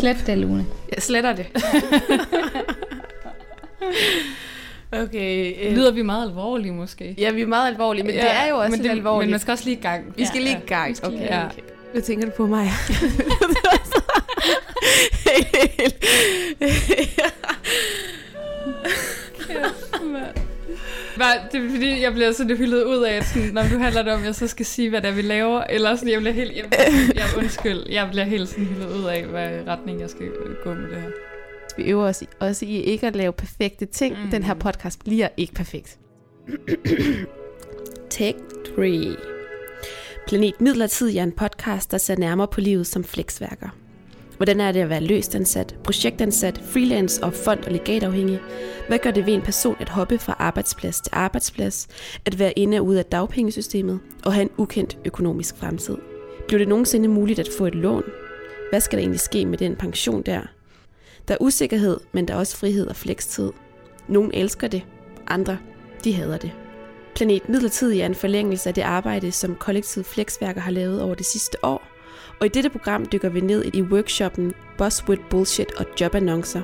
Slet det, Lune. Jeg sletter det. okay. Øh, Lyder vi meget alvorlige måske? ja, vi er meget alvorlige, men ja, det er jo også men lidt alvorligt. Men man skal også lige i gang. Vi skal lige i gang. skal Okay, ja. okay. Hvad tænker du på mig? Hvad, det er fordi, jeg bliver sådan hyldet ud af, at sådan, når du handler det om, at jeg så skal sige, hvad det er, vi laver. Eller sådan, jeg bliver helt... Jeg, jeg, undskyld, jeg bliver helt sådan hyldet ud af, hvad retning jeg skal gå med det her. Vi øver os i, også i ikke at lave perfekte ting. Mm. Mm. Den her podcast bliver ikke perfekt. Take 3. Planet Midlertid er en podcast, der ser nærmere på livet som flexværker. Hvordan er det at være løst ansat, projektansat, freelance og fond- og legatafhængig? Hvad gør det ved en person at hoppe fra arbejdsplads til arbejdsplads, at være inde og ude af dagpengesystemet og have en ukendt økonomisk fremtid? Bliver det nogensinde muligt at få et lån? Hvad skal der egentlig ske med den pension der? Der er usikkerhed, men der er også frihed og flekstid. Nogle elsker det, andre de hader det. Planet Midlertidig er en forlængelse af det arbejde, som kollektiv flexværker har lavet over det sidste år. Og i dette program dykker vi ned i workshoppen Buzzword Bullshit og Jobannoncer.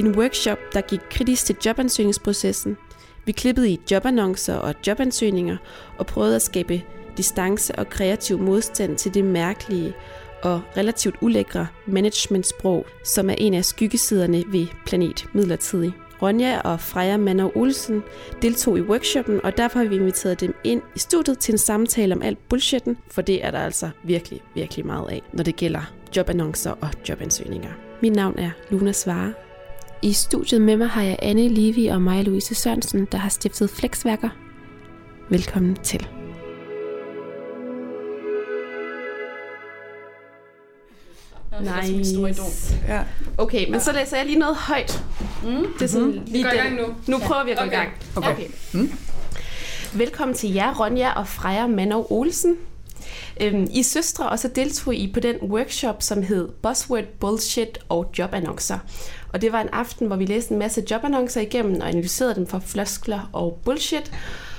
En workshop, der gik kritisk til jobansøgningsprocessen. Vi klippede i jobannoncer og jobansøgninger og prøvede at skabe distance og kreativ modstand til det mærkelige og relativt ulækre managementsprog, som er en af skyggesiderne ved Planet Midlertidig. Ronja og Freja Manner Olsen deltog i workshoppen, og derfor har vi inviteret dem ind i studiet til en samtale om alt bullshitten, for det er der altså virkelig, virkelig meget af, når det gælder jobannoncer og jobansøgninger. Mit navn er Luna Svare. I studiet med mig har jeg Anne Livi og Maja Louise Sørensen, der har stiftet Flexværker. Velkommen til. Nice. Ja. Okay, men så læser jeg lige noget højt. Mm. Det er sådan mm-hmm. lige går i gang nu. Nu prøver vi at gå Okay. i gang. Okay. okay. Mm. Velkommen til jer, Ronja og Freja Manov Olsen. Øhm, I søstre, og så deltog I på den workshop, som hed Buzzword, Bullshit og Jobannoncer. Og det var en aften, hvor vi læste en masse jobannoncer igennem og analyserede dem for floskler og bullshit.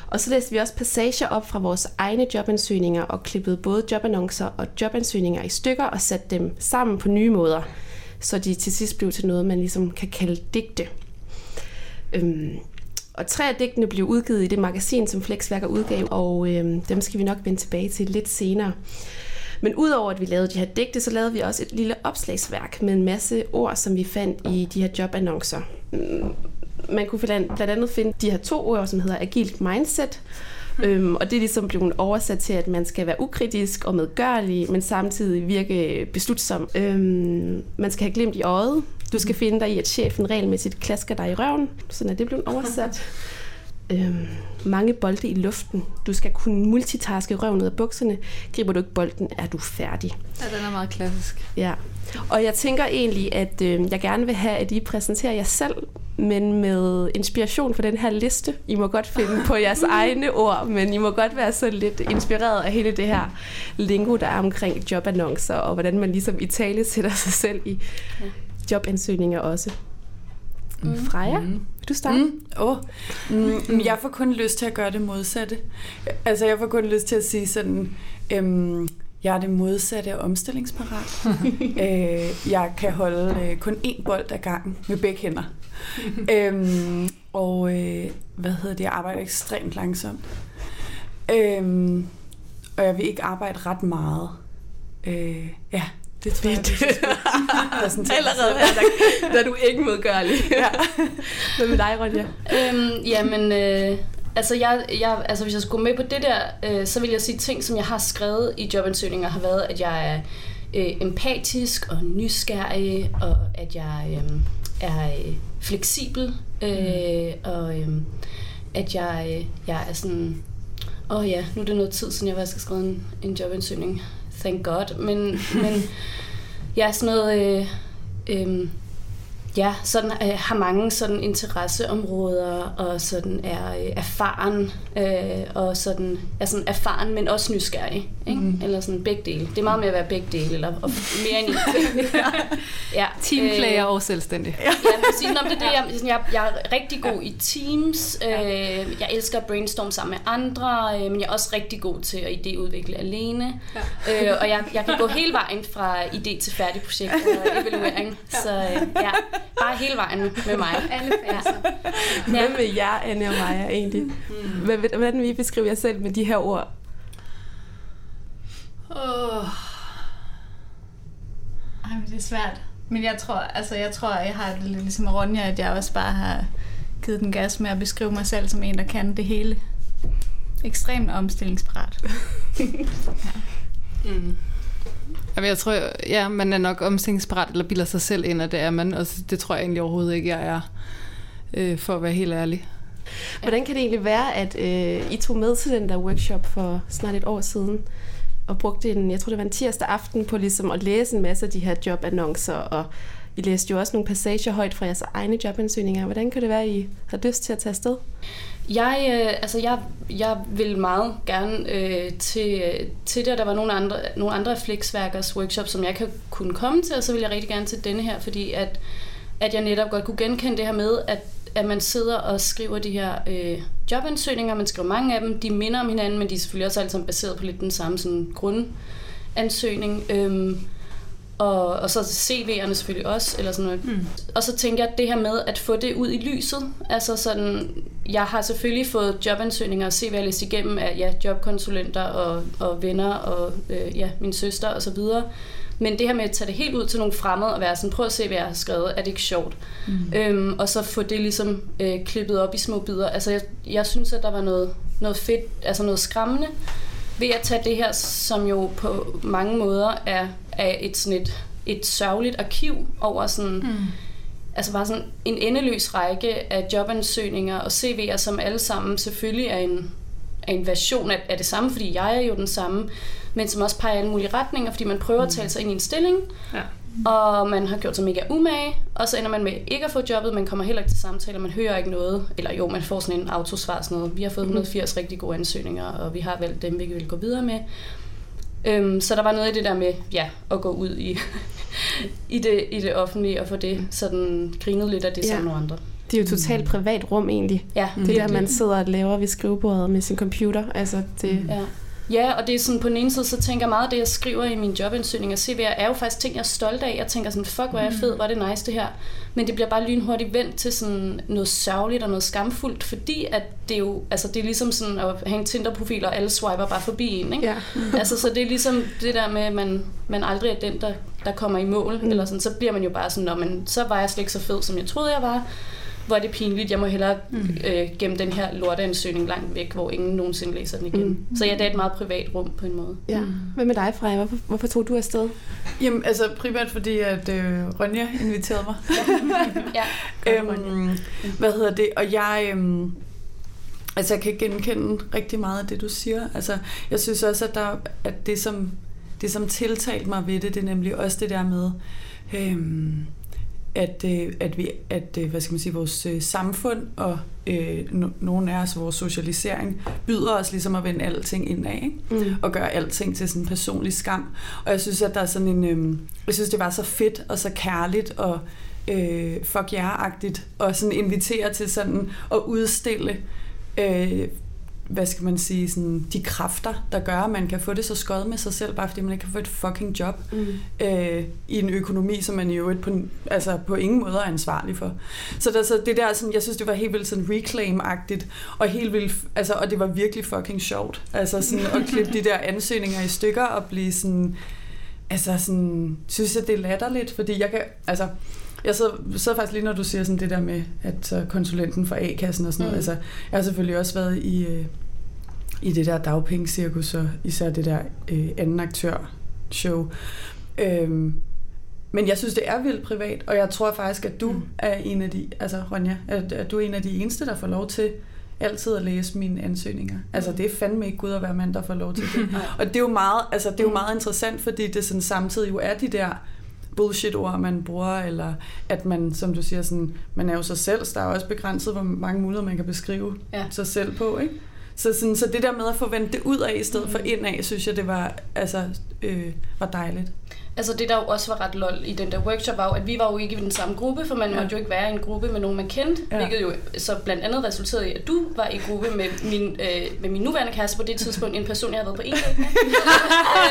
Og så læste vi også passager op fra vores egne jobansøgninger og klippede både jobannoncer og jobansøgninger i stykker og satte dem sammen på nye måder, så de til sidst blev til noget, man ligesom kan kalde digte. Øhm, og tre af digtene blev udgivet i det magasin, som Flexværker udgav, og øhm, dem skal vi nok vende tilbage til lidt senere. Men udover at vi lavede de her digte, så lavede vi også et lille opslagsværk med en masse ord, som vi fandt i de her jobannoncer. Mm, Man kunne blandt andet finde de her to ord, som hedder agilt mindset, Øhm, og det er ligesom blevet oversat til, at man skal være ukritisk og medgørlig, men samtidig virke beslutsom. Øhm, man skal have glimt i øjet. Du skal finde dig i, at chefen regelmæssigt klasker dig i røven. Sådan er det blevet oversat. Øhm, mange bolde i luften. Du skal kunne multitaske røven ud af bukserne. Griber du ikke bolden, er du færdig. Ja, den er meget klassisk. Ja, og jeg tænker egentlig, at øh, jeg gerne vil have, at I præsenterer jer selv, men med inspiration for den her liste. I må godt finde på jeres egne ord, men I må godt være sådan lidt inspireret af hele det her lingo, der er omkring jobannoncer, og hvordan man ligesom i tale sætter sig selv i jobansøgninger også. Mm. Freja, vil du starte? Mm. Mm, oh. mm, jeg får kun lyst til at gøre det modsatte. Altså, jeg får kun lyst til at sige sådan, øhm, jeg er det modsatte af omstillingsparat. øh, jeg kan holde øh, kun én bold ad gangen med begge hænder. øhm, og øh, hvad hedder det, jeg arbejder ekstremt langsomt. Øhm, og jeg vil ikke arbejde ret meget. Øh, ja, det tror jeg, Fedt. jeg vil præsentere mig Allerede her, der, der er du ikke modgørlig. Ja. Hvad med dig, Ronja? Øhm, jamen, øh, altså, jeg, jeg, altså hvis jeg skulle med på det der, øh, så vil jeg sige ting, som jeg har skrevet i jobansøgninger, har været, at jeg er øh, empatisk og nysgerrig, og at jeg øh, er øh, fleksibel, øh, og øh, at jeg, øh, jeg er sådan... Åh oh ja, nu er det noget tid siden, jeg faktisk har skrevet en, en jobansøgning. Thank God. Men, men jeg er sådan noget... Øh, øh, ja, sådan øh, har mange sådan interesseområder og sådan er øh, erfaren øh, og sådan er sådan erfaren, men også nysgerrig, ikke? Mm. Eller sådan begge dele. Det er meget mere at være begge dele eller og mere end en. ja. Teamplayer øh, og selvstændig. ja, præcis. Nå, det er det, jeg, jeg, jeg er rigtig god i teams. Øh, jeg elsker at brainstorme sammen med andre, øh, men jeg er også rigtig god til at idéudvikle alene. Ja. Øh, og jeg, jeg kan gå hele vejen fra idé til færdig projekt og evaluering. Ja. Så øh, ja, Bare hele vejen med mig. Alle faser. Ja. Hvem vil jer, Anne og Maja, egentlig? Mm. Hvordan vil I beskrive jer selv med de her ord? Oh. Ej, det er svært. Men jeg tror, altså, jeg tror, jeg har det lidt ligesom Ronja, at jeg også bare har givet den gas med at beskrive mig selv som en, der kan det hele. Ekstremt omstillingsparat. ja. Mm. Jamen, jeg tror, ja, man er nok omstillingsparat, eller bilder sig selv ind, at det er man. Og det tror jeg egentlig overhovedet ikke, jeg er, øh, for at være helt ærlig. Hvordan kan det egentlig være, at øh, I tog med til den der workshop for snart et år siden, og brugte en, jeg tror det var en tirsdag aften, på ligesom at læse en masse af de her jobannoncer, og I læste jo også nogle passager højt fra jeres egne jobansøgninger. Hvordan kan det være, at I har lyst til at tage afsted? Jeg, øh, altså jeg, jeg vil meget gerne øh, til, til det, der var nogle andre, nogle andre Flexværkers workshop, som jeg kan kunne komme til, og så vil jeg rigtig gerne til denne her, fordi at, at jeg netop godt kunne genkende det her med, at, at man sidder og skriver de her øh, jobansøgninger, man skriver mange af dem, de minder om hinanden, men de er selvfølgelig også alle sammen baseret på lidt den samme sådan, grundansøgning. Øh, og, og så CV'erne selvfølgelig også, eller sådan noget. Mm. Og så tænker jeg, at det her med at få det ud i lyset, altså sådan, jeg har selvfølgelig fået jobansøgninger og CV'er læst igennem af ja, jobkonsulenter og, og venner og øh, ja, min søster og så videre. Men det her med at tage det helt ud til nogle fremmede og være sådan, prøv at se, hvad jeg har skrevet, er det ikke sjovt? Mm. Øhm, og så få det ligesom øh, klippet op i små bidder. Altså jeg, jeg synes, at der var noget, noget fedt, altså noget skræmmende ved at tage det her, som jo på mange måder er, er et, sådan et, et sørgeligt arkiv over sådan, mm. altså bare sådan en endeløs række af jobansøgninger og CV'er, som alle sammen selvfølgelig er en, er en version af, af det samme, fordi jeg er jo den samme, men som også peger i alle mulige retninger, fordi man prøver at tale sig ind i en stilling, ja og man har gjort sig mega umage, og så ender man med ikke at få jobbet, man kommer heller ikke til samtaler, man hører ikke noget, eller jo, man får sådan en autosvar, sådan noget. Vi har fået 180 mhm. rigtig gode ansøgninger, og vi har valgt dem, vi vil gå videre med. Øhm, så der var noget i det der med, ja, at gå ud i, i, det, i det offentlige og få det sådan grinet lidt af det ja. sammen nogle andre. Det er jo totalt privat rum egentlig. Ja, det virkelig. der, man sidder og laver ved skrivebordet med sin computer. Altså, det, ja. Ja, og det er sådan, på den ene side, så tænker jeg meget, at det, jeg skriver i min jobansøgning og CV'er, er jo faktisk ting, jeg er stolt af. Jeg tænker sådan, fuck, hvor er jeg fed, hvor er det nice det her. Men det bliver bare lynhurtigt vendt til sådan noget sørgeligt og noget skamfuldt, fordi at det jo, altså det er ligesom sådan at have en Tinder-profil, og alle swiper bare forbi en, ikke? Ja. altså, så det er ligesom det der med, at man, man aldrig er den, der, der kommer i mål, mm. eller sådan, så bliver man jo bare sådan, men så var jeg slet ikke så fed, som jeg troede, jeg var hvor er det pinligt, jeg må hellere mm. øh, gemme den her lorteansøgning langt væk, hvor ingen nogensinde læser den igen. Mm. Så ja, det er et meget privat rum på en måde. Ja. Hvad med dig, Freja? Hvorfor, hvorfor tog du afsted? Jamen, altså primært fordi, at øh, Ronja inviterede mig. ja, ja. øhm, hvad hedder det? Og jeg... Øhm, Altså, jeg kan genkende rigtig meget af det, du siger. Altså, jeg synes også, at, der, at det, som, det, som tiltalte mig ved det, det er nemlig også det der med, øhm, at, øh, at, vi, at øh, hvad skal man sige, vores øh, samfund og øh, no, nogle af os, vores socialisering, byder os ligesom at vende alting indad, ikke? Mm. og gøre alting til sådan en personlig skam. Og jeg synes, at der er sådan en, øh, jeg synes, det var så fedt og så kærligt og øh, fuck jer-agtigt, og sådan invitere til sådan at udstille øh, hvad skal man sige, sådan, de kræfter, der gør, at man kan få det så skøjet med sig selv, bare fordi man ikke kan få et fucking job mm. øh, i en økonomi, som man jo på, altså, på ingen måde er ansvarlig for. Så, der, så det der, sådan, jeg synes, det var helt vildt sådan reclaim-agtigt, og helt vildt, altså, og det var virkelig fucking sjovt. Altså sådan at klippe de der ansøgninger i stykker og blive sådan, altså sådan, synes jeg, det er latterligt, fordi jeg kan, altså, jeg sidder, sidder faktisk lige, når du siger sådan det der med, at så konsulenten for A-kassen og sådan noget. Mm. Altså, jeg har selvfølgelig også været i, øh, i det der dagpengecirkus, og især det der øh, anden aktør show. Øhm, men jeg synes, det er vildt privat, og jeg tror faktisk, at du mm. er en af de, altså Ronja, at, at du er en af de eneste, der får lov til altid at læse mine ansøgninger. Altså det er fandme ikke Gud at være mand, der får lov til det. og det er jo meget, altså, det er jo meget interessant, fordi det sådan samtidig jo er de der bullshit-ord, man bruger, eller at man, som du siger, sådan, man er jo sig selv, så der er også begrænset, hvor mange muligheder man kan beskrive Ja. sig selv på, ikke? Så, sådan, så det der med at få vendt det ud af i stedet for ind af, synes jeg, det var, altså, øh, var dejligt. Altså det, der jo også var ret lol i den der workshop, var jo, at vi var jo ikke i den samme gruppe, for man Ja. måtte jo ikke være i en gruppe med nogen, man kendte, Ja. hvilket jo så blandt andet resulterede i, at du var i gruppe med min, øh, med min nuværende kæreste på det tidspunkt, en person, jeg havde været på en.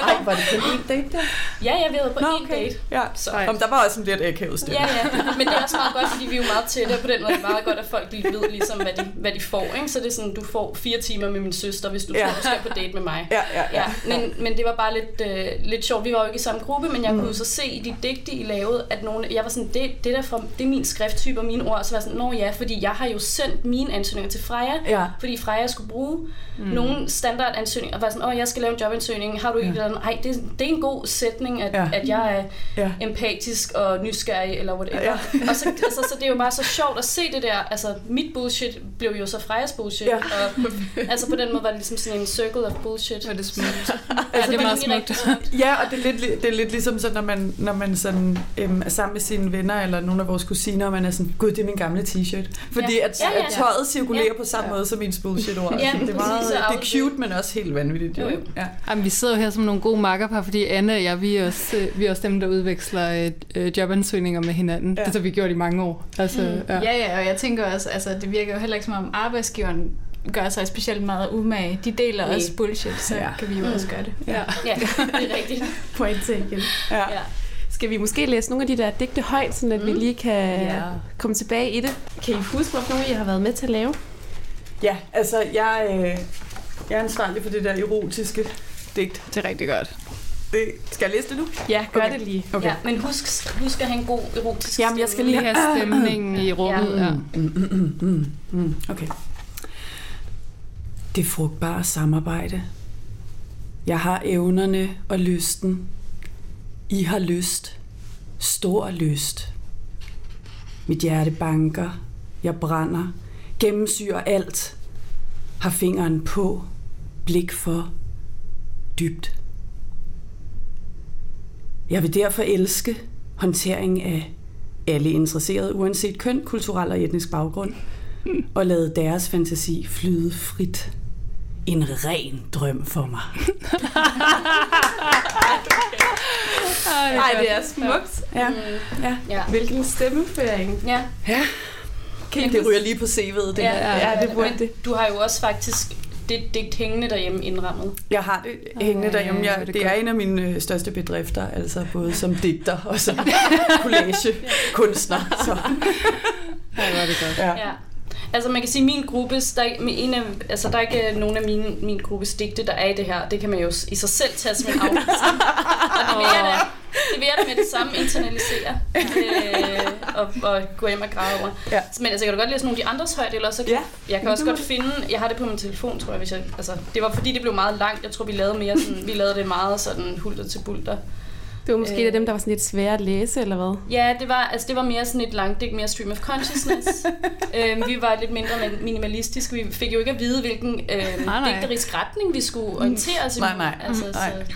Ej, var det kun en date der? Ja, havde været på Nå, en okay. date. Ja, Så. Om der var også en lidt akavet stemme. Ja, ja, men det er også meget godt, fordi vi er jo meget tætte, og på den måde er det meget godt, at folk lige ved ligesom, hvad de, hvad de får. Ikke? Så det er sådan, du får fire timer med min søster, hvis du Ja. tror, du skal på date med mig. Ja, ja, ja. Ja, men, men det var bare lidt, øh, lidt sjovt. Vi var jo ikke i samme gruppe, men jeg mm. kunne jo så se i de digte, I lavede, at nogle, jeg var sådan, det, det, der fra, det er min skrifttype og mine ord. Så var jeg sådan, nå ja, fordi jeg har jo sendt mine ansøgninger til Freja, Ja. fordi Freja skulle bruge mm. nogle standardansøgninger. Og var sådan, åh, jeg skal lave en jobansøgning. Har du ikke ja. Nej, det, det er en god sætning, at, Ja. ja. at jeg er Ja. empatisk og nysgerrig, eller whatever. Ja. Ja. og så, altså, så det er jo bare så sjovt at se det der. Altså, mit bullshit blev jo så Frejas bullshit. Ja. Og, altså, på den måde var det ligesom sådan en circle of bullshit. Var det smukt. Ja, det er meget smukt. Ja, og det er lidt, det er lidt ligesom sådan, når man, når man sådan, øhm, er sammen med sine venner eller nogle af vores kusiner, og man er sådan, gud, det er min gamle t-shirt. Fordi Ja. at, Ja, ja. at tøjet cirkulerer Ja. på samme måde som ens bullshit-ord. Ja, Altså, det, er meget, og det er cute, men også helt vanvittigt. Jo, jo. Ja. Jamen, vi sidder jo her som nogle gode makkerpar, fordi Anne og jeg, vi er også, øh, vi er også dem, der udveksler øh, øh, jobansøgninger med hinanden. Ja. Det har vi gjort i mange år. Altså, Mm. ja. Ja, ja, og jeg tænker også, altså det virker jo heller ikke som om arbejdsgiveren gør sig specielt meget umage. De deler Nej. også bullshit, så Ja. kan vi jo også gøre det. Ja. Ja, det er rigtigt. Point taken. Ja. Ja. Skal vi måske læse nogle af de der digte højt, så at mm. vi lige kan Ja. komme tilbage i det? Kan I huske, hvorfor nogle jer har været med til at lave? ja, altså, jeg, øh, jeg er ansvarlig for det der erotiske digt. Det er rigtig godt. Det, skal jeg læse det nu? Ja, gør Okay. det lige. Okay. Ja, men husk, husk at have en god erotisk Jamen, jeg skal Lige have stemningen i rummet. Ja. Mm. Okay. Det frugtbare samarbejde. Jeg har evnerne og lysten. I har lyst. Stor lyst. Mit hjerte banker. Jeg brænder. Gennemsyrer alt. Har fingeren på. Blik for. Dybt. Jeg vil derfor elske håndtering af alle interesserede, uanset køn, kulturel og etnisk baggrund, og lade deres fantasi flyde frit. En ren drøm for mig. Nej, det er smukt. Ja, Ja, ja. Hvilken stemmeføring. ja. Kan I det ryger lige på CV'et, det Ja, her. Ja, det burde Men det. Du har jo også faktisk det digt hængende derhjemme indrammet. Jeg har det hængende derhjemme. er Jeg, det det er en af mine øh, største bedrifter, altså både som digter og som collage-kunstner. Så, Ja, det var det godt. ja. Ja. Altså man kan sige, min gruppe, der er, en af, altså, der er ikke øh, nogen af mine, min gruppes digte, der er i det her. Det kan man jo i sig selv tage som en afvisning. og det da, det vil jeg da med det samme internalisere. Øh, og, og gå hjem og græde over. Ja. Men altså, jeg kan da godt læse nogle af de andres højt, eller så kan, Ja. jeg kan også godt finde, jeg har det på min telefon, tror jeg, hvis jeg, altså, det var fordi det blev meget langt. Jeg tror, vi lavede mere sådan, vi lavede det meget sådan hulter til bulter. Det var måske Øh. øh. af dem, der var sådan lidt svære at læse, eller hvad? Ja, det var, altså, det var mere sådan et langt digt, mere stream of consciousness. øhm, vi var lidt mindre min- minimalistiske. Vi fik jo ikke at vide, hvilken øhm, Nej, nej. digterisk retning vi skulle orientere os Nej, imod. nej. Altså, Nej. Så,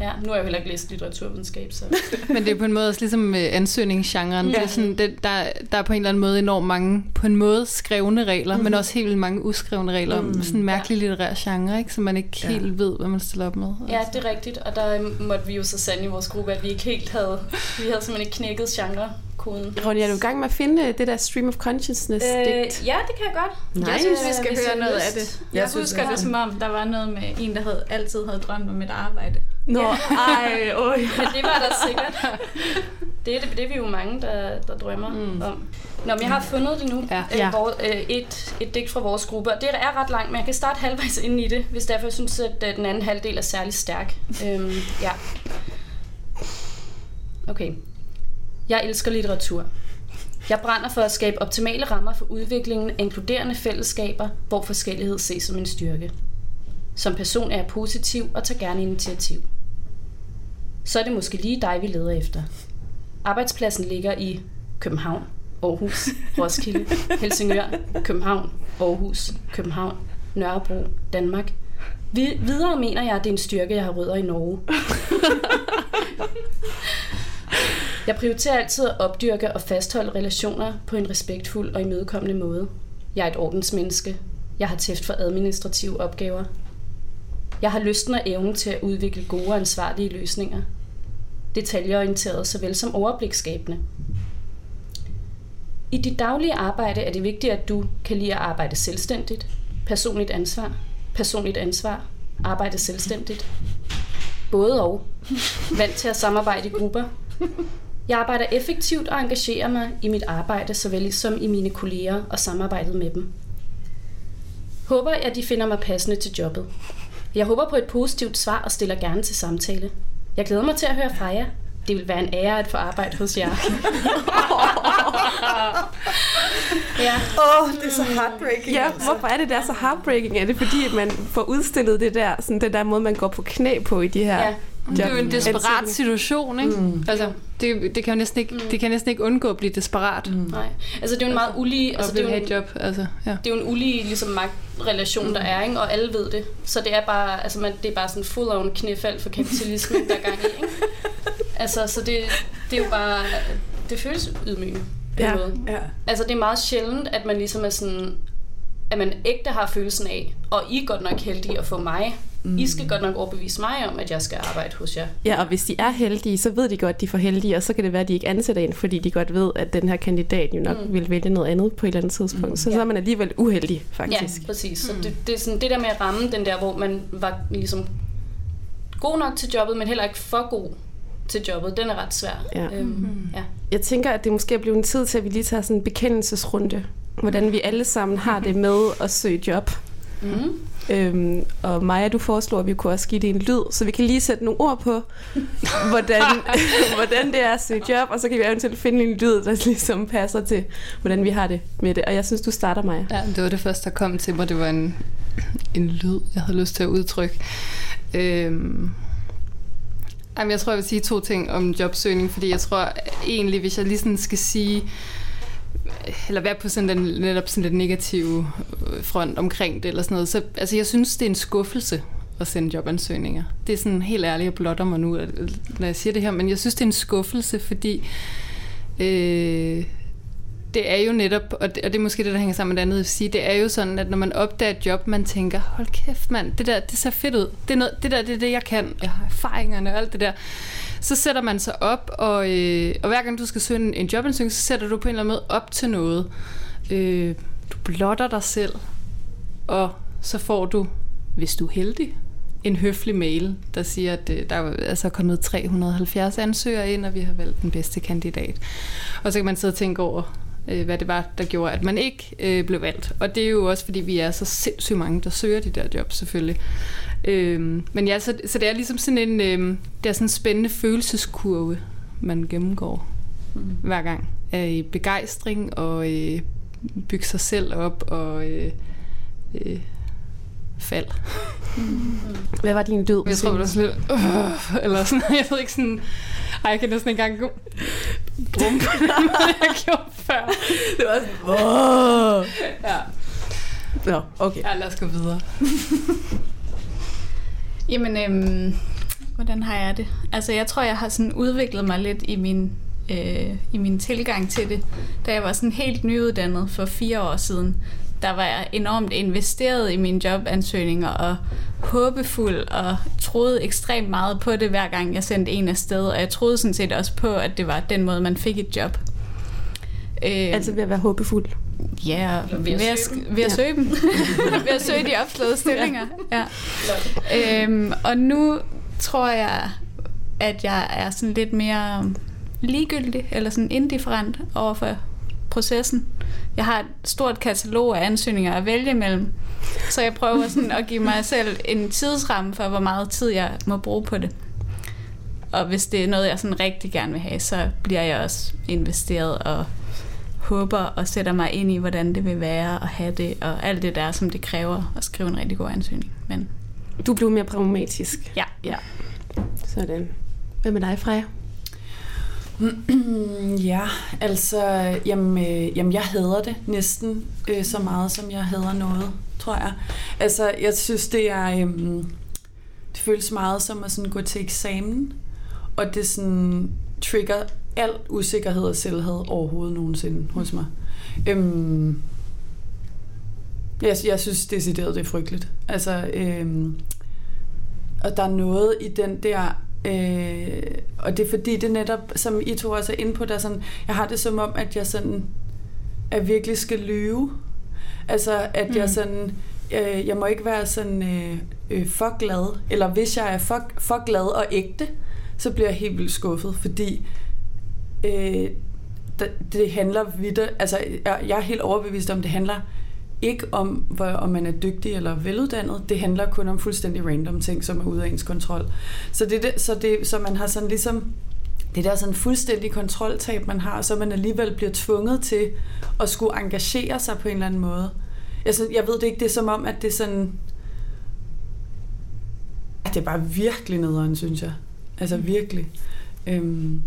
ja, nu har jeg jo heller ikke læst litteraturvidenskab, så... Men det er på en måde også ligesom med ansøgningsgenren. Ja. Det er sådan, det, der, der er på en eller anden måde enormt mange, på en måde skrevne regler, mm. men også helt vildt mange uskrevne regler om Mm. sådan en mærkelig litterær genre, ikke? som man ikke Ja. helt ved, hvad man stiller op med. Altså. Ja, det er rigtigt. Og der øhm, måtte vi jo så sande i vores gruppe, at vi ikke helt havde... Vi havde simpelthen ikke knækket genrekoden. Ronja, er du i gang med at finde øh, det der stream of consciousness Øh, digt? ja, det kan jeg godt. Nej. Jeg synes, vi Øh, skal høre noget af det. Jeg Jeg synes, husker det det som om, der var noget med en, der havde altid havde drømt om et arbejde. Nå, ej, øj. Men det var der sikkert. Det er, det, det er vi jo mange, der, der drømmer mm. om. Nå, men jeg har fundet det nu. Ja. Øh, Ja. Hvor, øh, et, et digt fra vores gruppe. Og det er ret langt, men jeg kan starte halvvejs ind i det, hvis derfor jeg synes, at øh, den anden halvdel er særlig stærk. Øhm, ja. Okay. Jeg elsker litteratur. Jeg brænder for at skabe optimale rammer for udviklingen af inkluderende fællesskaber, hvor forskellighed ses som en styrke. Som person er jeg positiv og tager gerne initiativ. Så er det måske lige dig, vi leder efter. Arbejdspladsen ligger i København, Aarhus, Roskilde, Helsingør, København, Aarhus, København, Nørrebro, Danmark. Vi, videre mener jeg, at det er en styrke, jeg har rødder i Norge. Jeg prioriterer altid at opdyrke og fastholde relationer på en respektfuld og imødekommende måde. Jeg er et ordensmenneske. Jeg har tæft for administrative opgaver. Jeg har lysten og evnen til at udvikle gode og ansvarlige løsninger. Detaljeorienteret såvel som overbliksskabende. I dit daglige arbejde er det vigtigt, at du kan lide at arbejde selvstændigt, personligt ansvar, personligt ansvar, arbejde selvstændigt, både og, vant til at samarbejde i grupper. Jeg arbejder effektivt og engagerer mig i mit arbejde, såvel som i mine kolleger og samarbejdet med dem. Håber, at de finder mig passende til jobbet. Jeg håber på et positivt svar og stiller gerne til samtale. Jeg glæder mig til at høre fra jer. Det vil være en ære at få arbejde hos jer. ja. Åh, oh, det er så heartbreaking. Ja, hvorfor er det der så heartbreaking? Er det fordi, at man får udstillet det der, sådan den der måde, man går på knæ på i de her Ja. Det er jo en desperat situation, ikke? Mm. Altså, det, det, kan jo næsten ikke, det kan næsten ikke undgå at blive desperat. Mm. Nej. Altså, det er jo en meget ulige... Og Altså, det er jo en, job, altså, ja. det er jo en ulige ligesom, magtrelation, der er, ikke? og alle ved det. Så det er bare, altså, man, det er bare sådan full on knæfald for kapitalismen, der er gang i. Ikke? Altså, så det, det er jo bare... Det føles ydmygende på Ja. en måde. Ja. Altså, det er meget sjældent, at man ligesom er sådan... At man ægte har følelsen af, og I er godt nok heldige at få mig. Mm. I skal godt nok overbevise mig om, at jeg skal arbejde hos jer. Ja, og hvis de er heldige, så ved de godt, at de er for heldige, og så kan det være, at de ikke ansætter en, fordi de godt ved, at den her kandidat jo nok mm. vil vælge noget andet på et eller andet tidspunkt. Mm. Så, så er man alligevel uheldig, faktisk. Ja, præcis. Så det, det er sådan det der med at ramme den der, hvor man var ligesom god nok til jobbet, men heller ikke for god til jobbet, den er ret svær. Ja. Øhm, ja. Jeg tænker, at det måske er blevet en tid til, at vi lige tager sådan en bekendelsesrunde. Hvordan vi alle sammen har det med at søge job. Mm. Øhm, og Maja, du foreslår, at vi kunne også give det en lyd, så vi kan lige sætte nogle ord på, hvordan, hvordan det er at søge job, og så kan vi eventuelt finde en lyd, der ligesom passer til, hvordan vi har det med det. Og jeg synes, du starter, Maja. Ja, det var det første, der kom til mig. Det var en, en lyd, jeg havde lyst til at udtrykke. Øhm, jamen, jeg tror, jeg vil sige to ting om jobsøgning, fordi jeg tror egentlig, hvis jeg lige sådan skal sige, eller være på sådan den netop sådan den negative øh, front omkring det, eller sådan noget, så altså, jeg synes, det er en skuffelse at sende jobansøgninger. Det er sådan helt ærligt, jeg blotter mig nu, at- når jeg siger det her, men jeg synes, det er en skuffelse, fordi øh, det er jo netop, og det, og det er måske det, der hænger sammen med det andet, at sige, det er jo sådan, at når man opdager et job, man tænker, hold kæft mand, det der, det ser fedt ud. Det, er noget, det der, det er det, jeg kan. Jeg har erfaringerne og alt det der. Så sætter man sig op, og, øh, og hver gang du skal søge en, en jobansøgning, så sætter du på en eller anden måde op til noget. Øh, du blotter dig selv, og så får du, hvis du er heldig, en høflig mail, der siger, at øh, der er altså kommet 370 ansøgere ind, og vi har valgt den bedste kandidat. Og så kan man sidde og tænke over, øh, hvad det var, der gjorde, at man ikke øh, blev valgt. Og det er jo også, fordi vi er så sindssygt mange, der søger de der jobs selvfølgelig. Øh, men ja, så, så det er ligesom sådan en, øh, det er sådan en spændende følelseskurve, man gennemgår mm. hver gang. Af i begejstring og øh, bygge sig selv op og øh, øh, fald. Hvad var din død? Jeg tror, det var sådan lidt, øh, eller sådan, jeg ved ikke sådan, ej, jeg kan næsten ikke engang gå brum på den måde, jeg gjorde før. det var sådan, Åh! Ja. Nå, okay. ja, lad os gå videre. Jamen, øhm, hvordan har jeg det? Altså, jeg tror, jeg har sådan udviklet mig lidt i min, øh, i min tilgang til det. Da jeg var sådan helt nyuddannet for fire år siden, der var jeg enormt investeret i mine jobansøgninger og håbefuld og troede ekstremt meget på det, hver gang jeg sendte en afsted. Og jeg troede sådan set også på, at det var den måde, man fik et job. Øh, Altså ved at være håbefuld. Ja, og Ved at ved at, søge ved at søge dem. ved at søge de opslåede stillinger. Ja. Øhm, og nu tror jeg, at jeg er sådan lidt mere ligegyldig, eller sådan indifferent over for processen. Jeg har et stort katalog af ansøgninger at vælge imellem, så jeg prøver sådan at give mig selv en tidsramme for, hvor meget tid jeg må bruge på det. Og hvis det er noget, jeg sådan rigtig gerne vil have, så bliver jeg også investeret og håber og sætter mig ind i, hvordan det vil være at have det, og alt det der, som det kræver at skrive en rigtig god ansøgning. Men Du blev mere pragmatisk. ja, Ja. Sådan. Hvad med dig, Freja? Ja, altså, jamen, øh, jamen jeg hader det næsten øh, så meget, som jeg hader noget, tror jeg. Altså, jeg synes, det er, øh, det føles meget som at sådan gå til eksamen, og det sådan trigger al usikkerhed og selvhed overhovedet nogensinde hos mig. Øhm, jeg, jeg synes decideret, det er frygteligt. Altså, øhm, og der er noget i den der Øh, og det er fordi, det netop, som I to også er inde på, der sådan, jeg har det som om, at jeg sådan, at virkelig skal lyve. Altså, at mm. jeg sådan, øh, jeg må ikke være sådan øh, øh, for glad, eller hvis jeg er for, for glad og ægte, så bliver jeg helt vildt skuffet, fordi øh, det, handler videre, altså jeg, jeg er helt overbevist om, det handler ikke om, hvor, om man er dygtig eller veluddannet. Det handler kun om fuldstændig random ting, som er ude af ens kontrol. Så, det, det, så, det, så man har sådan ligesom det der sådan fuldstændig kontroltab, man har, så man alligevel bliver tvunget til at skulle engagere sig på en eller anden måde. Jeg, så, jeg ved det ikke, det er som om, at det er sådan... At det er bare virkelig nederen, synes jeg. Altså mm. virkelig. Øhm,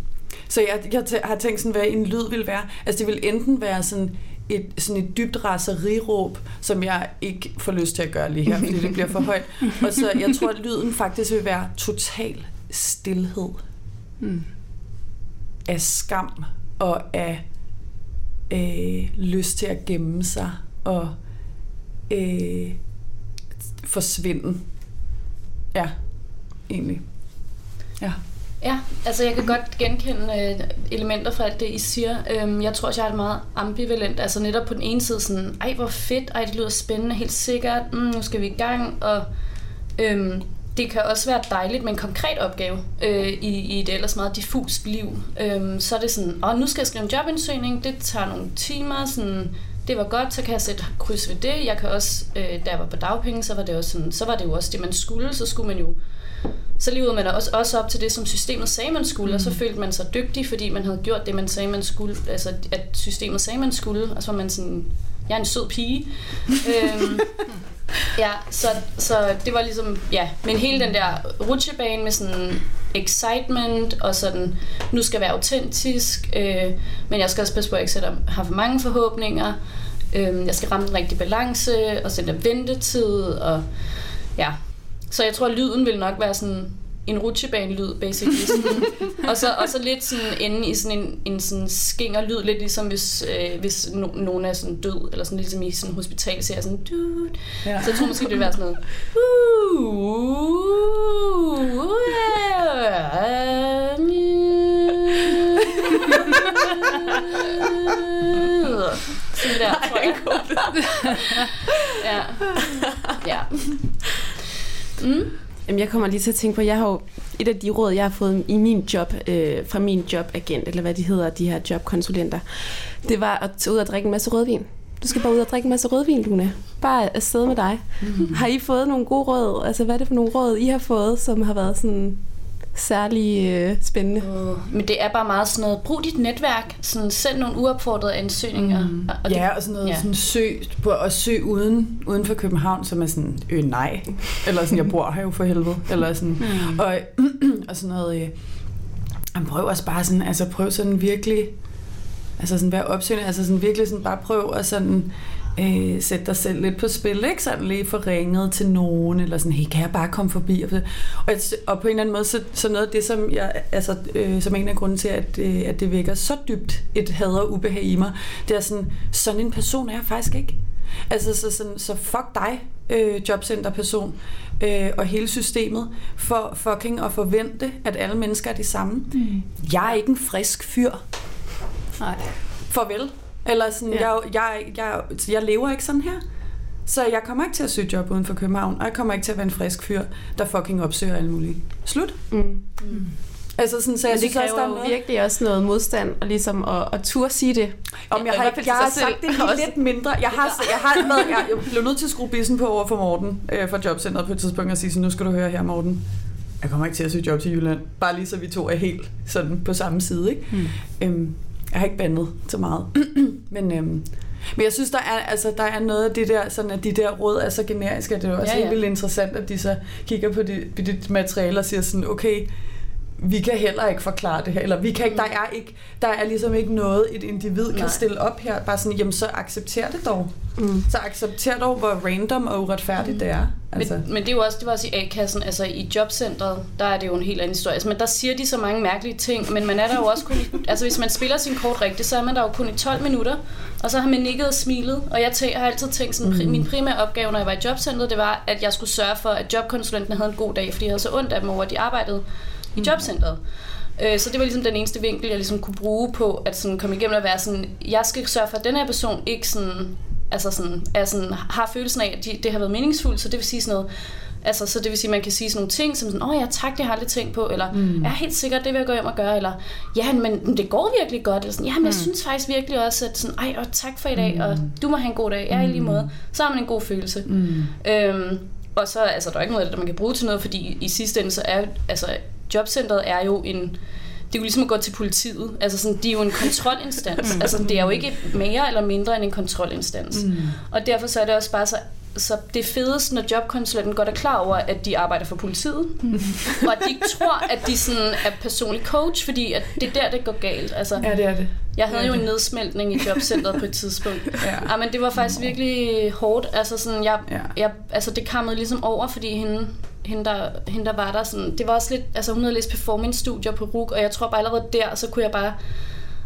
så jeg, jeg har tænkt sådan, hvad en lyd vil være. Altså det vil enten være sådan et, sådan et dybt raseriråb, som jeg ikke får lyst til at gøre lige her, fordi det bliver for højt. Og så jeg tror, at lyden faktisk vil være total stillhed. Mm. Af skam og af øh, lyst til at gemme sig og øh, forsvinde. Ja, egentlig. Ja. Ja, altså jeg kan godt genkende øh, elementer fra alt det, I siger. Øhm, jeg tror også, jeg er meget ambivalent. Altså netop på den ene side sådan, ej hvor fedt, ej det lyder spændende, helt sikkert, mm, nu skal vi i gang. Og øhm, det kan også være dejligt med en konkret opgave øh, i, i et ellers meget diffust liv. Øhm, så er det sådan, åh nu skal jeg skrive en jobansøgning, det tager nogle timer, sådan, det var godt, så kan jeg sætte kryds ved det. Jeg kan også, øh, da jeg var på dagpenge, så var det også sådan, så var det jo også det, man skulle, så skulle man jo så levede man også, også op til det, som systemet sagde, man skulle, mm. og så mm. følte man sig dygtig, fordi man havde gjort det, man sagde, man skulle, altså at systemet sagde, man skulle, og så var man sådan, jeg er en sød pige. øhm, ja, så, så det var ligesom, ja, men hele den der rutsjebane med sådan excitement, og sådan, nu skal jeg være autentisk, øh, men jeg skal også passe på, at jeg ikke sætter, har for mange forhåbninger, øh, jeg skal ramme den rigtige balance, og sætte ventetid, og ja, så jeg tror, at lyden vil nok være sådan en rutsjebane-lyd, basically. Sådan. og, så, og så lidt sådan inde i sådan en, en sådan skinger lyd, lidt ligesom hvis, øh, hvis no, nogen er sådan død, eller sådan ligesom i sådan hospital, ser sådan, dude. Ja. Så jeg tror måske, det vil være sådan noget, sådan der, tror jeg. ja. ja. Mm. Jamen, jeg kommer lige til at tænke på, jeg har jo et af de råd, jeg har fået i min job, øh, fra min jobagent, eller hvad de hedder, de her jobkonsulenter, det var at tage ud og drikke en masse rødvin. Du skal bare ud og drikke en masse rødvin, Luna. Bare afsted med dig. Mm. Har I fået nogle gode råd? Altså, hvad er det for nogle råd, I har fået, som har været sådan særlig øh, spændende. Uh, men det er bare meget sådan noget, brug dit netværk, sådan send nogle uopfordrede ansøgninger. Mm. Og ja, det, og sådan noget, ja. sådan søg, på at søge uden, uden for København, som er sådan, øh nej, eller sådan, jeg bor her jo for helvede, eller sådan, mm. og, og sådan noget, øh, prøv også bare sådan, altså prøv sådan virkelig, altså sådan være opsøgende, altså sådan virkelig sådan bare prøv at sådan, øh, sætte dig selv lidt på spil, ikke? Sådan lige få ringet til nogen, eller sådan, hey, kan jeg bare komme forbi? Og, og, og på en eller anden måde, så, så noget af det, som, jeg, altså, øh, som en af grunden til, at, øh, at det vækker så dybt et had og ubehag i mig, det er sådan, sådan en person er jeg faktisk ikke. Altså, så, sådan, så fuck dig, øh, jobcenterperson, øh, og hele systemet, for fucking at forvente, at alle mennesker er de samme. Mm. Jeg er ikke en frisk fyr. Nej. Farvel. Eller sådan, ja. jeg, jeg, jeg, jeg lever ikke sådan her. Så jeg kommer ikke til at søge job uden for København, og jeg kommer ikke til at være en frisk fyr, der fucking opsøger alle mulige. Slut. Mm. Mm. Altså sådan, så jeg Men det synes kræver også, der er noget... virkelig også noget modstand, og ligesom at, at turde sige det. Om jeg, har, jeg har sagt det lige lidt mindre. Jeg har, jeg har været, jeg, jeg blev nødt til at skrue bissen på over for Morten øh, fra jobcentret på et tidspunkt og sige sådan, nu skal du høre her, Morten. Jeg kommer ikke til at søge job til Jylland. Bare lige så vi to er helt sådan på samme side. Ikke? Mm. Øhm, jeg har ikke bandet så meget. men, øhm, men jeg synes, der er, altså, der er noget af det der, sådan at de der råd er så generiske, at det er også ja, ja. helt vildt interessant, at de så kigger på dit, på dit materiale og siger sådan, okay, vi kan heller ikke forklare det her, eller vi kan ikke, der er ikke, der er ligesom ikke noget, et individ kan Nej. stille op her, bare sådan, jamen så accepter det dog. Mm. Så accepter dog, hvor random og uretfærdigt det er. Altså. Men, men det er jo også, det var også i A-kassen, altså i jobcentret, der er det jo en helt anden historie. Altså, men der siger de så mange mærkelige ting, men man er der jo også kun i, altså hvis man spiller sin kort rigtigt, så er man der jo kun i 12 minutter, og så har man nikket og smilet, og jeg tæ- har altid tænkt sådan, mm. min primære opgave, når jeg var i jobcentret, det var, at jeg skulle sørge for, at jobkonsulenten havde en god dag, fordi jeg havde så ondt af dem over, at de arbejdede i jobcentret. Øh, Så det var ligesom den eneste vinkel, jeg ligesom kunne bruge på at sådan komme igennem at være sådan, jeg skal sørge for, at den her person ikke sådan, altså sådan, er sådan, har følelsen af, at de, det har været meningsfuldt, så det vil sige sådan noget, Altså, så det vil sige, at man kan sige sådan nogle ting, som sådan, åh ja, tak, det har jeg aldrig tænkt på, eller mm. ja, helt sikkert, det vil jeg gå hjem og gøre, eller ja, men det går virkelig godt, eller sådan, ja, men jeg synes faktisk virkelig også, at sådan, ej, og tak for i dag, og du må have en god dag, ja, i lige måde. Så har man en god følelse. Mm. Øhm, og så altså, der er ikke noget af det, man kan bruge til noget, fordi i sidste ende, så er altså, jobcentret er jo en, det er jo ligesom at gå til politiet. Altså sådan, de er jo en kontrolinstans. altså det er jo ikke mere eller mindre end en kontrolinstans. Mm. Og derfor så er det også bare så så det fedeste, når jobkonsulenten godt er klar over, at de arbejder for politiet, og at de ikke tror, at de sådan er personlig coach, fordi at det er der, det går galt. Altså, Ja, det er det. jeg havde jo en nedsmeltning i jobcentret på et tidspunkt. Ja. Ja, men det var faktisk virkelig hårdt. Altså, sådan, jeg, Ja. jeg, altså det kammede ligesom over, fordi hende, hende, der, hende der var der, sådan, det var også lidt, altså hun havde læst performance-studier på RUG, og jeg tror bare allerede der, så kunne jeg bare,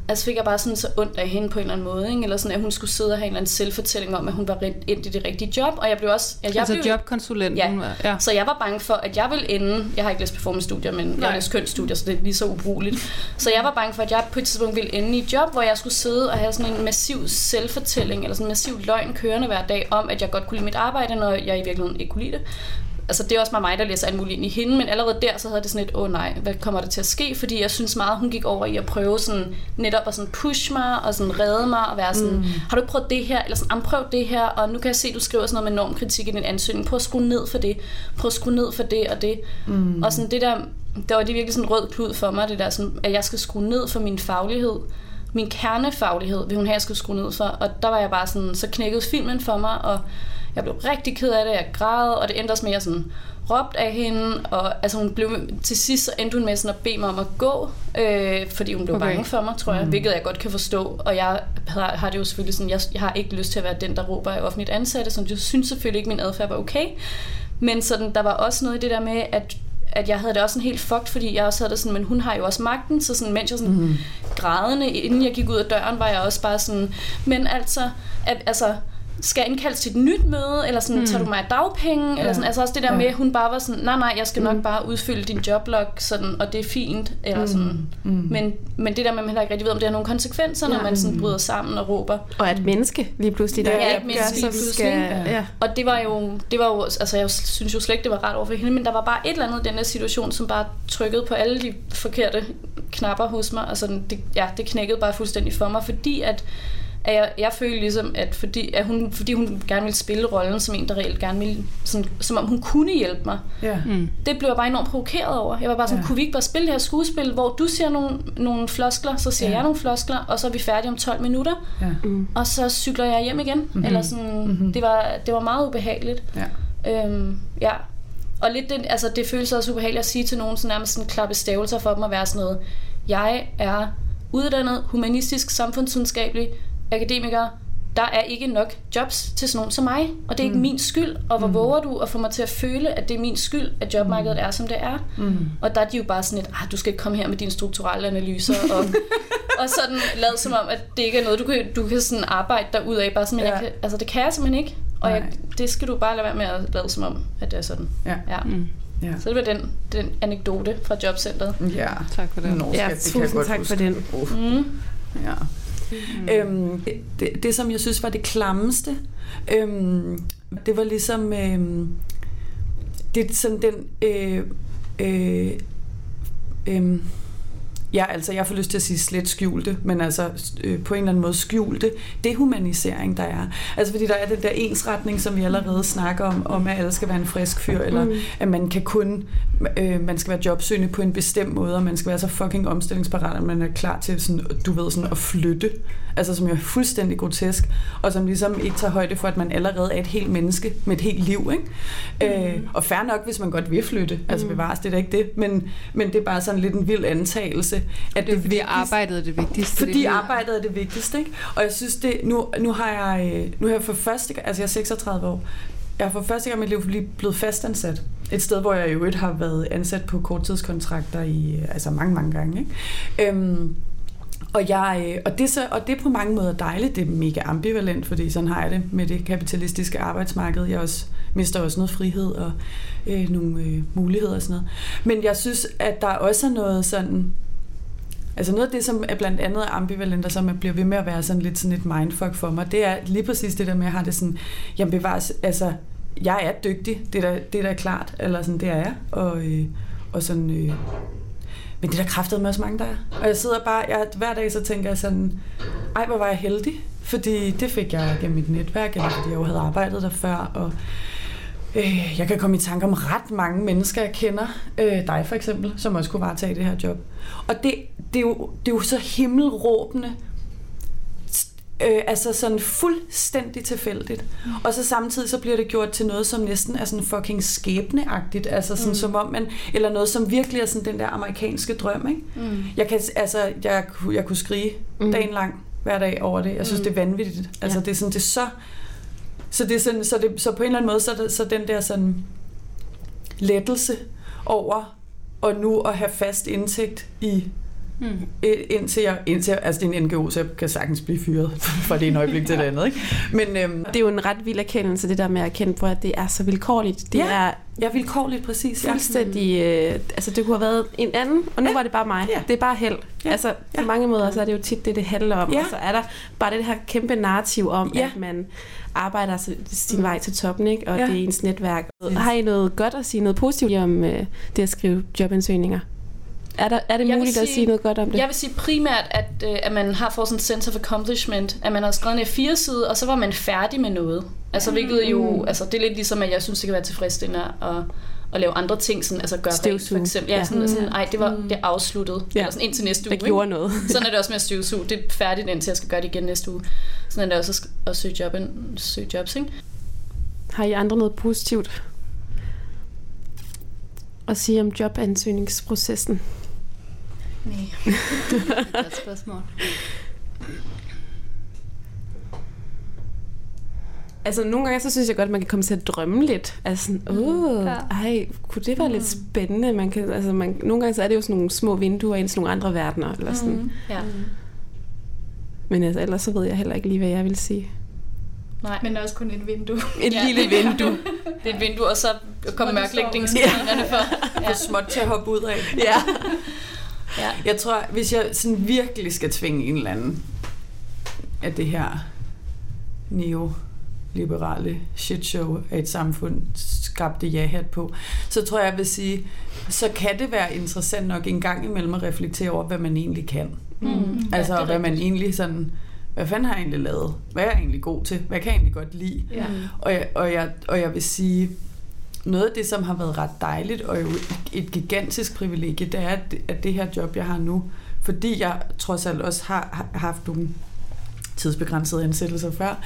altså fik jeg bare sådan så ondt af hende på en eller anden måde, ikke? eller sådan, at hun skulle sidde og have en eller anden selvfortælling om, at hun var rent ind i det rigtige job, og jeg blev også, at jeg altså blev, jobkonsulenten. Ja. ja. så jeg var bange for, at jeg ville ende... Jeg har ikke læst performance-studier, men jeg har læst kønsstudier, så det er lige så ubrugeligt. Så jeg var bange for, at jeg på et tidspunkt ville ende i et job, hvor jeg skulle sidde og have sådan en massiv selvfortælling, eller sådan en massiv løgn kørende hver dag, om at jeg godt kunne lide mit arbejde, når jeg i virkeligheden ikke kunne lide det. Altså det er også mig, der læser alt muligt ind i hende, men allerede der, så havde det sådan et, åh oh, nej, hvad kommer der til at ske? Fordi jeg synes meget, hun gik over i at prøve sådan, netop at sådan push mig, og sådan redde mig, og være sådan, mm. har du ikke prøvet det her? Eller sådan, "Am, prøv det her, og nu kan jeg se, du skriver sådan noget med normkritik i din ansøgning. Prøv at skrue ned for det. Prøv at skrue ned for det og det. Mm. Og sådan det der, der var det virkelig sådan en rød klud for mig, det der sådan, at jeg skal skrue ned for min faglighed. Min kernefaglighed vil hun have, at jeg skulle skrue ned for. Og der var jeg bare sådan, så knækkede filmen for mig, og jeg blev rigtig ked af det, jeg græd, og det endte også med, at jeg sådan råbt af hende, og altså hun blev, til sidst så endte hun med sådan at bede mig om at gå, øh, fordi hun blev Okay. bange for mig, tror jeg, mm. hvilket jeg godt kan forstå, og jeg har, har det jo selvfølgelig sådan, jeg, jeg har ikke lyst til at være den, der råber af offentligt ansatte, så jeg synes selvfølgelig ikke, min adfærd var okay, men sådan, der var også noget i det der med, at at jeg havde det også sådan helt fucked, fordi jeg også havde det sådan, men hun har jo også magten, så sådan, mens jeg sådan mm. grædende, inden jeg gik ud af døren, var jeg også bare sådan, men altså, at, altså, skal jeg indkaldes til et nyt møde, eller sådan, mm. tager du mig af dagpenge, ja. eller sådan, altså også det der Ja. med, at hun bare var sådan, nej, nej, jeg skal nok bare udfylde din joblog, sådan, og det er fint, eller sådan. Mm. Men, men det der med, at man heller ikke rigtig ved, om det har nogle konsekvenser, når Ja. man sådan bryder sammen og råber. Og et menneske lige pludselig, der Ja, et menneske lige pludselig, skal... Ja. Og det var jo, det var jo, altså jeg synes jo slet ikke, det var rart over for hende, men der var bare et eller andet i den her situation, som bare trykkede på alle de forkerte knapper hos mig, og sådan, det, ja, det knækkede bare fuldstændig for mig, fordi at, at jeg, jeg følte ligesom, at fordi, at hun, fordi hun gerne ville spille rollen som en, der reelt gerne ville, sådan, som om hun kunne hjælpe mig, Ja. Mm. det blev jeg bare enormt provokeret over. Jeg var bare sådan, Ja. kunne vi ikke bare spille det her skuespil, hvor du siger nogle, nogle floskler, så siger Ja. jeg nogle floskler, og så er vi færdige om 12 minutter, Ja. Mm. og så cykler jeg hjem igen. Mm-hmm. Eller sådan, Mhm. mm-hmm. det, var, det var meget ubehageligt. Ja. Øhm, ja. Og lidt det, altså det føles også ubehageligt at sige til nogen, sådan nærmest sådan klappe stavelser for dem at være sådan noget. Jeg er uddannet humanistisk, samfundsvidenskabelig akademiker. Der er ikke nok jobs til sådan nogen som mig, og det er ikke min skyld. Og hvor mm. våger du at få mig til at føle, at det er min skyld, at jobmarkedet er, som det er? Mm. Og der er de jo bare sådan lidt, ah, du skal ikke komme her med dine strukturelle analyser, og, og sådan lad som om, at det ikke er noget, du kan, du kan sådan arbejde derud af, bare sådan, men Ja. jeg kan, altså det kan jeg simpelthen ikke. Og jeg, det skal du bare lade være med at lade som om, at det er sådan. Ja. Ja. Mm. Ja. Så det var den, den anekdote fra jobcentret. Ja. Tak for det. Nå, Ja, tusind godt tak huske. for den. Mm. ja. Mm. Øhm, det, det, som jeg synes var det klammeste, øhm, det var ligesom øhm, det sådan den øh, øh, øh, Ja, altså jeg får lyst til at sige slet skjulte, men altså øh, på en eller anden måde skjulte dehumanisering, der er. Altså fordi der er den der ensretning, som vi allerede snakker om, om at alle skal være en frisk fyr, eller Mm. at man kan kun øh, man skal være jobsøgende på en bestemt måde, og man skal være så fucking omstillingsparat, at man er klar til sådan, du ved, sådan at flytte. Altså som er fuldstændig grotesk, og som ligesom ikke tager højde for, at man allerede er et helt menneske med et helt liv. Ikke? Mm. Øh, og fair nok, hvis man godt vil flytte. Altså bevares, det er ikke det. Men, men det er bare sådan lidt en vild antagelse. At Det er det fordi arbejdet er det vigtigste. fordi Det arbejdet er det vigtigste, ikke? Og jeg synes det, nu, nu har jeg, øh, nu har jeg for første gang, altså jeg er 36 år, jeg har for første gang i mit liv blevet fastansat. Et sted, hvor jeg i øvrigt har været ansat på korttidskontrakter i, øh, altså mange, mange gange, ikke? Øhm, og, jeg, øh, og, det så, og det er på mange måder dejligt. Det er mega ambivalent, fordi sådan har jeg det med det kapitalistiske arbejdsmarked. Jeg også, mister også noget frihed og øh, nogle øh, muligheder og sådan noget. Men jeg synes, at der også er noget sådan... Altså noget af det, som er blandt andet ambivalent, og som bliver ved med at være sådan lidt sådan et mindfuck for mig, det er lige præcis det der med, at jeg har det sådan, jamen bevares, altså, jeg er dygtig, det er da, det er da klart, eller sådan, det er jeg, og, øh, og sådan, øh, men det er der kræftede med også mange, der er. Og jeg sidder bare, jeg, hver dag så tænker jeg sådan, ej, hvor var jeg heldig, fordi det fik jeg gennem mit netværk, eller fordi jeg jo havde arbejdet der før, og øh, jeg kan komme i tanke om ret mange mennesker, jeg kender, øh, dig for eksempel, som også kunne varetage det her job. Og det, det, er, jo, det er jo så himmelråbende, øh, altså sådan fuldstændig tilfældigt. Og så samtidig så bliver det gjort til noget, som næsten er sådan fucking skæbneagtigt, altså sådan mm. som om man, eller noget, som virkelig er sådan den der amerikanske drøm, ikke? Mm. Jeg kan, altså, jeg, kunne- jeg kunne skrige Mm. mm. dagen lang, hver dag over det. Jeg synes, Mm. mm. det er vanvittigt. Altså, Ja. det er sådan, det er så... Så, det er sådan, så, det, så på en eller anden måde, så, er det, så den der sådan lettelse over og nu at have fast indtægt i Mm. Indtil jeg, indtil jeg, altså det er en NGO, så jeg kan sagtens blive fyret fra det ene øjeblik til det andet, ikke? Men øhm, Det er jo en ret vild erkendelse, det der med at erkende på, at det er så vilkårligt. Det Ja. er er vilkårligt præcis. Ja. fuldstændig... Øh, altså, det kunne have været en anden, og nu Ja. var det bare mig. Ja. Det er bare held. Ja. Altså, på Ja. mange måder, så er det jo tit det, det handler om. Ja. Og så er der bare det her kæmpe narrativ om, Ja. at man arbejder sig- sin vej til toppen, ikke? og Ja. det er ens netværk. Yes. Har I noget godt at sige, noget positivt om øh, det at skrive jobansøgninger? Er, der, er det Jeg muligt at sige- sige noget godt om det? Jeg vil sige primært, at, øh, at man har fået sådan en sense of accomplishment, at man har skrevet en fire side, og så var man færdig med noget. Altså, hvilket jo, altså, det er lidt ligesom, at jeg synes, det kan være tilfredsstillende at, at lave andre ting, sådan, altså gøre rent, for eksempel. Ja, sådan, sådan, ej, det var det er afsluttet. Ja. Eller sådan indtil næste uge. der gjorde noget. Ikke? Sådan er det også med at støvsuge. Det er færdigt, indtil jeg skal gøre det igen næste uge. Sådan er det også at søge, job, søge jobs, ikke? Har I andre noget positivt at sige om jobansøgningsprocessen? Nej. Godt spørgsmål. Altså, nogle gange så synes jeg godt, at man kan komme til at drømme lidt. Altså sådan, åh, Ja. ej, kunne det være lidt spændende? Man kan, altså, man, nogle gange så er det jo sådan nogle små vinduer ind til nogle andre verdener. Eller sådan. Mm. Ja. Men altså, ellers så ved jeg heller ikke lige, hvad jeg vil sige. Nej. Men også kun et vindue. Et Ja. lille vindue. Det er et vindue, og så kommer Hvor det står mørklægningsgardinerne for. For småt til at hoppe ud af. ja. Ja. Jeg tror, hvis jeg sådan virkelig skal tvinge en eller anden af det her neoliberale shitshow af et samfund skabte ja-hat på, så tror jeg, jeg vil sige, så kan det være interessant nok en gang imellem at reflektere over, hvad man egentlig kan. Mm. Altså, det er hvad man egentlig sådan, hvad fanden har jeg egentlig lavet? Hvad er jeg egentlig god til? Hvad kan jeg egentlig godt lide? Ja. Og jeg, og, jeg, og jeg vil sige, noget af det, som har været ret dejligt, og jo et gigantisk privilegie, det er, at det, her job, jeg har nu, fordi jeg trods alt også har, haft nogle tidsbegrænsede ansættelser før,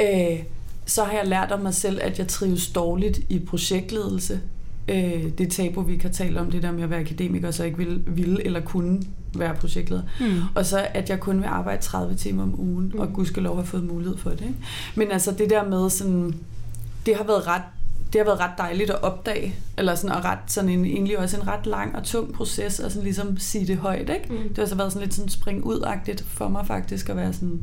øh, så har jeg lært om mig selv, at jeg trives dårligt i projektledelse. Øh, det tabu, vi kan tale om, det der med at være akademiker, så ikke ville, ville eller kunne være projektleder. Mm. Og så at jeg kun vil arbejde 30 timer om ugen, og gudskelov har fået mulighed for det. Ikke? Men altså det der med sådan, det har været ret det har været ret dejligt at opdage, eller sådan, og ret, sådan en, egentlig også en ret lang og tung proces, og sådan ligesom sige det højt, ikke? Mm. Det har så været sådan lidt sådan spring ud for mig faktisk, at være sådan,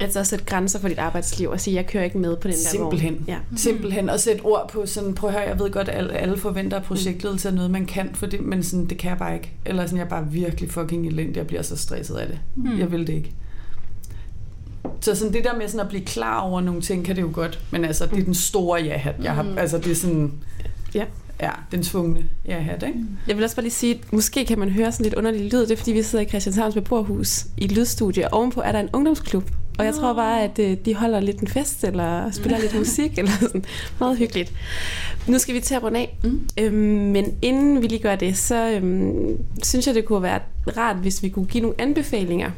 Altså at sætte grænser for dit arbejdsliv og sige, jeg kører ikke med på den der Simpelthen. vogn. Ja. Simpelthen at sætte ord på sådan, prøv at høre, jeg ved godt, at alle, alle forventer, at projektledelse er noget, man kan, for det, men sådan, det kan jeg bare ikke. Eller sådan, jeg er bare virkelig fucking elendig, jeg bliver så stresset af det. Mm. Jeg vil det ikke. Så sådan det der med sådan at blive klar over nogle ting, kan det jo godt, men altså, det er den store ja-hat. Jeg har, Mm. altså, det er sådan, Ja. ja, den tvungne ja-hat, ikke? Jeg vil også bare lige sige, at måske kan man høre sådan lidt underlig lyd. Det er, fordi vi sidder i Christianshavns beboerhus i et lydstudie. og Ovenpå er der en ungdomsklub. Og jeg tror bare, at øh, de holder lidt en fest, eller spiller lidt musik, eller sådan. Meget hyggeligt. Nu skal vi til at runde af. Mm. Øhm, men inden vi lige gør det, så øhm, synes jeg, det kunne være rart, hvis vi kunne give nogle anbefalinger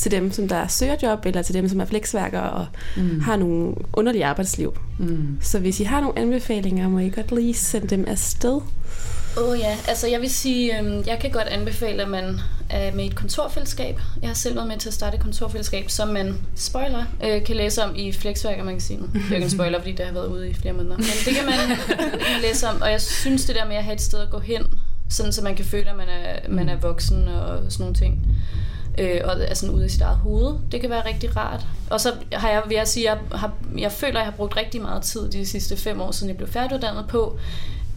til dem, som der søger job, eller til dem, som er flexværkere og mm. har nogle underlige arbejdsliv. Mm. Så hvis I har nogle anbefalinger, må I godt lige sende dem afsted. Åh oh, ja, altså jeg vil sige, øh, jeg kan godt anbefale, at man er med et kontorfællesskab. Jeg har selv været med til at starte et kontorfællesskab, som man, spoiler, øh, kan læse om i Flexværker-magasinet. Det er ikke en spoiler, fordi det har været ude i flere måneder. Men det kan, man, det kan man læse om, og jeg synes det der med at have et sted at gå hen, sådan så man kan føle, at man er, man er voksen og sådan nogle ting øh, og er sådan ude i sit eget hoved. Det kan være rigtig rart. Og så har jeg, vil jeg sige, jeg, har, jeg føler, at jeg har brugt rigtig meget tid de sidste fem år, siden jeg blev færdiguddannet på,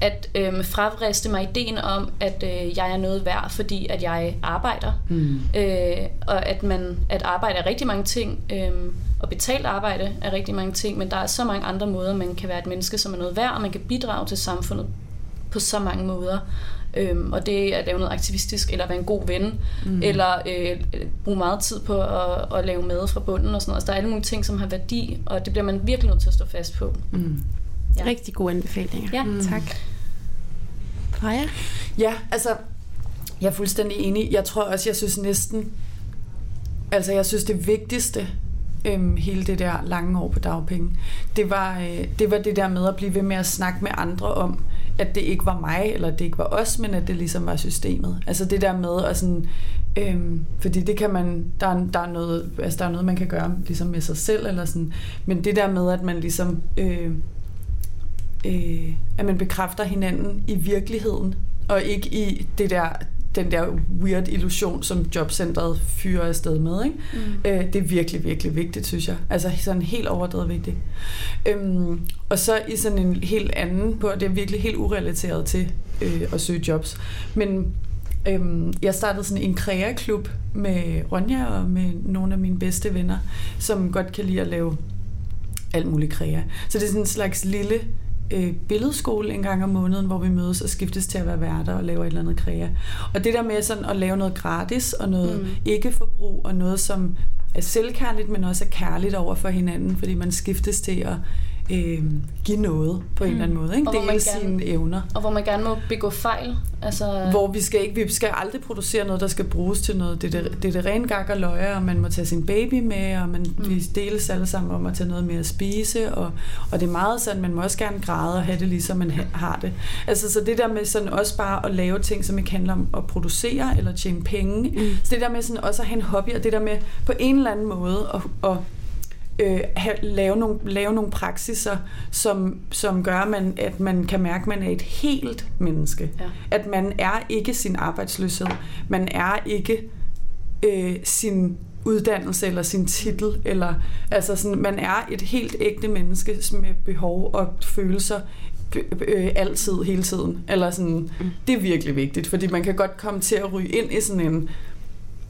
at øh, fravriste mig ideen om, at øh, jeg er noget værd, fordi at jeg arbejder. Mm. Øh, og at man at arbejde er rigtig mange ting, øh, og betalt arbejde er rigtig mange ting, men der er så mange andre måder, man kan være et menneske, som er noget værd, og man kan bidrage til samfundet på så mange måder. Øhm, og det er at lave noget aktivistisk, eller være en god ven, mm. eller øh, bruge meget tid på at, at lave mad fra bunden og sådan noget. Altså, der er alle mulige ting, som har værdi, og det bliver man virkelig nødt til at stå fast på. Mm. Ja. Rigtig gode anbefalinger. Ja, mm. tak. Freja? Ja, altså, jeg er fuldstændig enig. Jeg tror også, jeg synes næsten, altså jeg synes det vigtigste, øhm, hele det der lange år på dagpenge, det var, øh, det var det der med at blive ved med at snakke med andre om, at det ikke var mig, eller det ikke var os, men at det ligesom var systemet. Altså det der med at sådan, øhm, fordi det kan man, der er, der er noget, altså der er noget, man kan gøre ligesom med sig selv, eller sådan, men det der med, at man ligesom, øh, øh, at man bekræfter hinanden i virkeligheden, og ikke i det der den der weird illusion, som jobcentret fyrer afsted med. Ikke? Mm. Øh, det er virkelig, virkelig vigtigt, synes jeg. Altså sådan helt overdrevet vigtigt. Øhm, og så i sådan en helt anden, på det er virkelig helt urelateret til øh, at søge jobs. Men øhm, jeg startede sådan en kreaklub med Ronja og med nogle af mine bedste venner, som godt kan lide at lave alt muligt krea. Så det er sådan en slags lille øh, billedskole en gang om måneden, hvor vi mødes og skiftes til at være værter og laver et eller andet krea. Og det der med sådan at lave noget gratis og noget mm. ikke-forbrug og noget, som er selvkærligt, men også er kærligt over for hinanden, fordi man skiftes til at øh, give noget på en mm. eller anden måde. Ikke? Og Dele sine evner. Og hvor man gerne må begå fejl. Altså... Hvor vi skal ikke, vi skal aldrig producere noget, der skal bruges til noget. Det er det, det, er det rene gak og løje, og man må tage sin baby med, og man, mm. vi deles alle sammen om at tage noget med at spise, og, og det er meget sådan, man må også gerne græde og have det ligesom man har det. Altså så det der med sådan også bare at lave ting, som ikke handler om at producere eller tjene penge. Mm. Så det der med sådan også at have en hobby, og det der med på en eller anden måde at, at øh, have, lave, nogle, lave nogle praksiser, som, som gør, man, at man kan mærke, at man er et helt menneske. Ja. At man er ikke sin arbejdsløshed. Man er ikke øh, sin uddannelse eller sin titel. Eller, altså sådan, man er et helt ægte menneske med behov og følelser øh, altid, hele tiden. Eller sådan, mm. Det er virkelig vigtigt, fordi man kan godt komme til at ryge ind i sådan en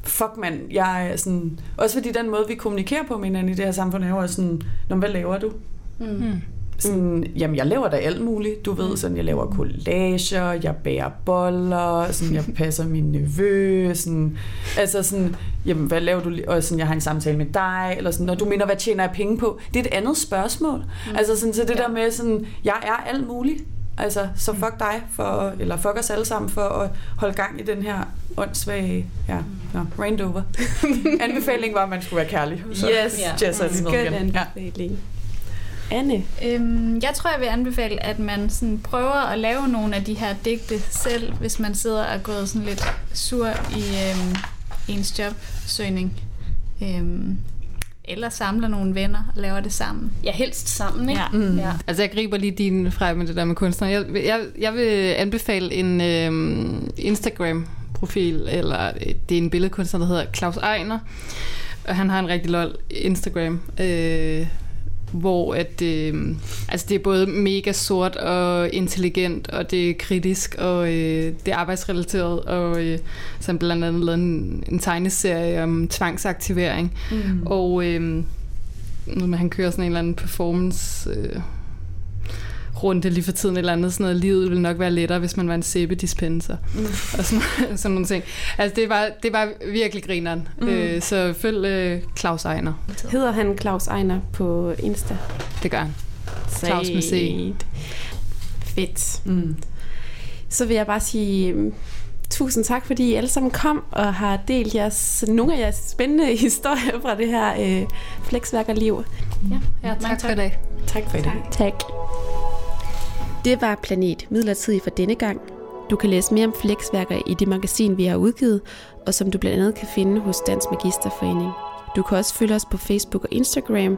fuck mand, jeg er sådan... Også fordi den måde, vi kommunikerer på med hinanden i det her samfund, er jo sådan, Nå, hvad laver du? Mm. mm. Sådan, jamen, jeg laver da alt muligt. Du ved, mm. sådan, jeg laver collager, jeg bærer boller, sådan, jeg passer min nevø, sådan, altså sådan, jamen, hvad laver du? Og sådan, jeg har en samtale med dig, eller sådan, og du mener, hvad tjener jeg penge på? Det er et andet spørgsmål. Mm. Altså sådan, så det ja. der med sådan, jeg er alt muligt. Altså, så mm. fuck dig, for, eller fuck os alle sammen for at holde gang i den her åndssvage, ja, no, rained over. Anbefalingen var, at man skulle være kærlig. Så yes, ja. Jess er lige anbefaling. Ja. Anne? Øhm, jeg tror, jeg vil anbefale, at man sådan prøver at lave nogle af de her digte selv, hvis man sidder og er gået sådan lidt sur i øhm, ens jobsøgning. Øhm, eller samler nogle venner og laver det sammen. Ja, helst sammen, ikke? Ja. Mm. ja. Altså, jeg griber lige din fra med det der med kunstner. Jeg, jeg, jeg vil anbefale en øhm, Instagram-profil, eller øh, det er en billedkunstner, der hedder Claus Ejner. Og han har en rigtig lol Instagram. Øh, hvor at, øh, altså det er både mega sort og intelligent, og det er kritisk, og øh, det er arbejdsrelateret, og øh, så blandt andet lavet en, en tegneserie om tvangsaktivering, mm. og øh, han kører sådan en eller anden performance... Øh, runde lige for tiden eller andet sådan noget. Livet ville nok være lettere, hvis man var en sæbedispenser. Mm. Og sådan, sådan nogle ting. Altså det var, det var virkelig grineren. Mm. Øh, så følg øh, Claus Ejner. Hedder han Claus Ejner på Insta? Det gør han. Claus med C. Fedt. Mm. Så vil jeg bare sige mm, tusind tak, fordi I alle sammen kom og har delt jeres, nogle af jeres spændende historier fra det her øh, flexværkerliv. Ja, ja tak, tak for i dag. Tak for i dag. Tak. Det var Planet Midlertidig for denne gang. Du kan læse mere om flexværker i det magasin, vi har udgivet, og som du blandt andet kan finde hos Dansk Magisterforening. Du kan også følge os på Facebook og Instagram,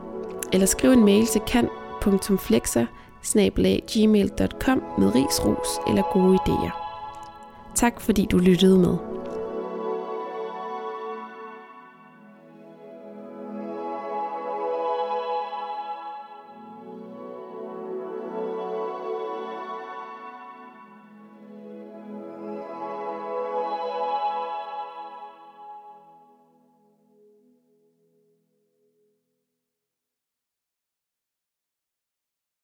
eller skrive en mail til kan.flexer med ris, ros eller gode idéer. Tak fordi du lyttede med.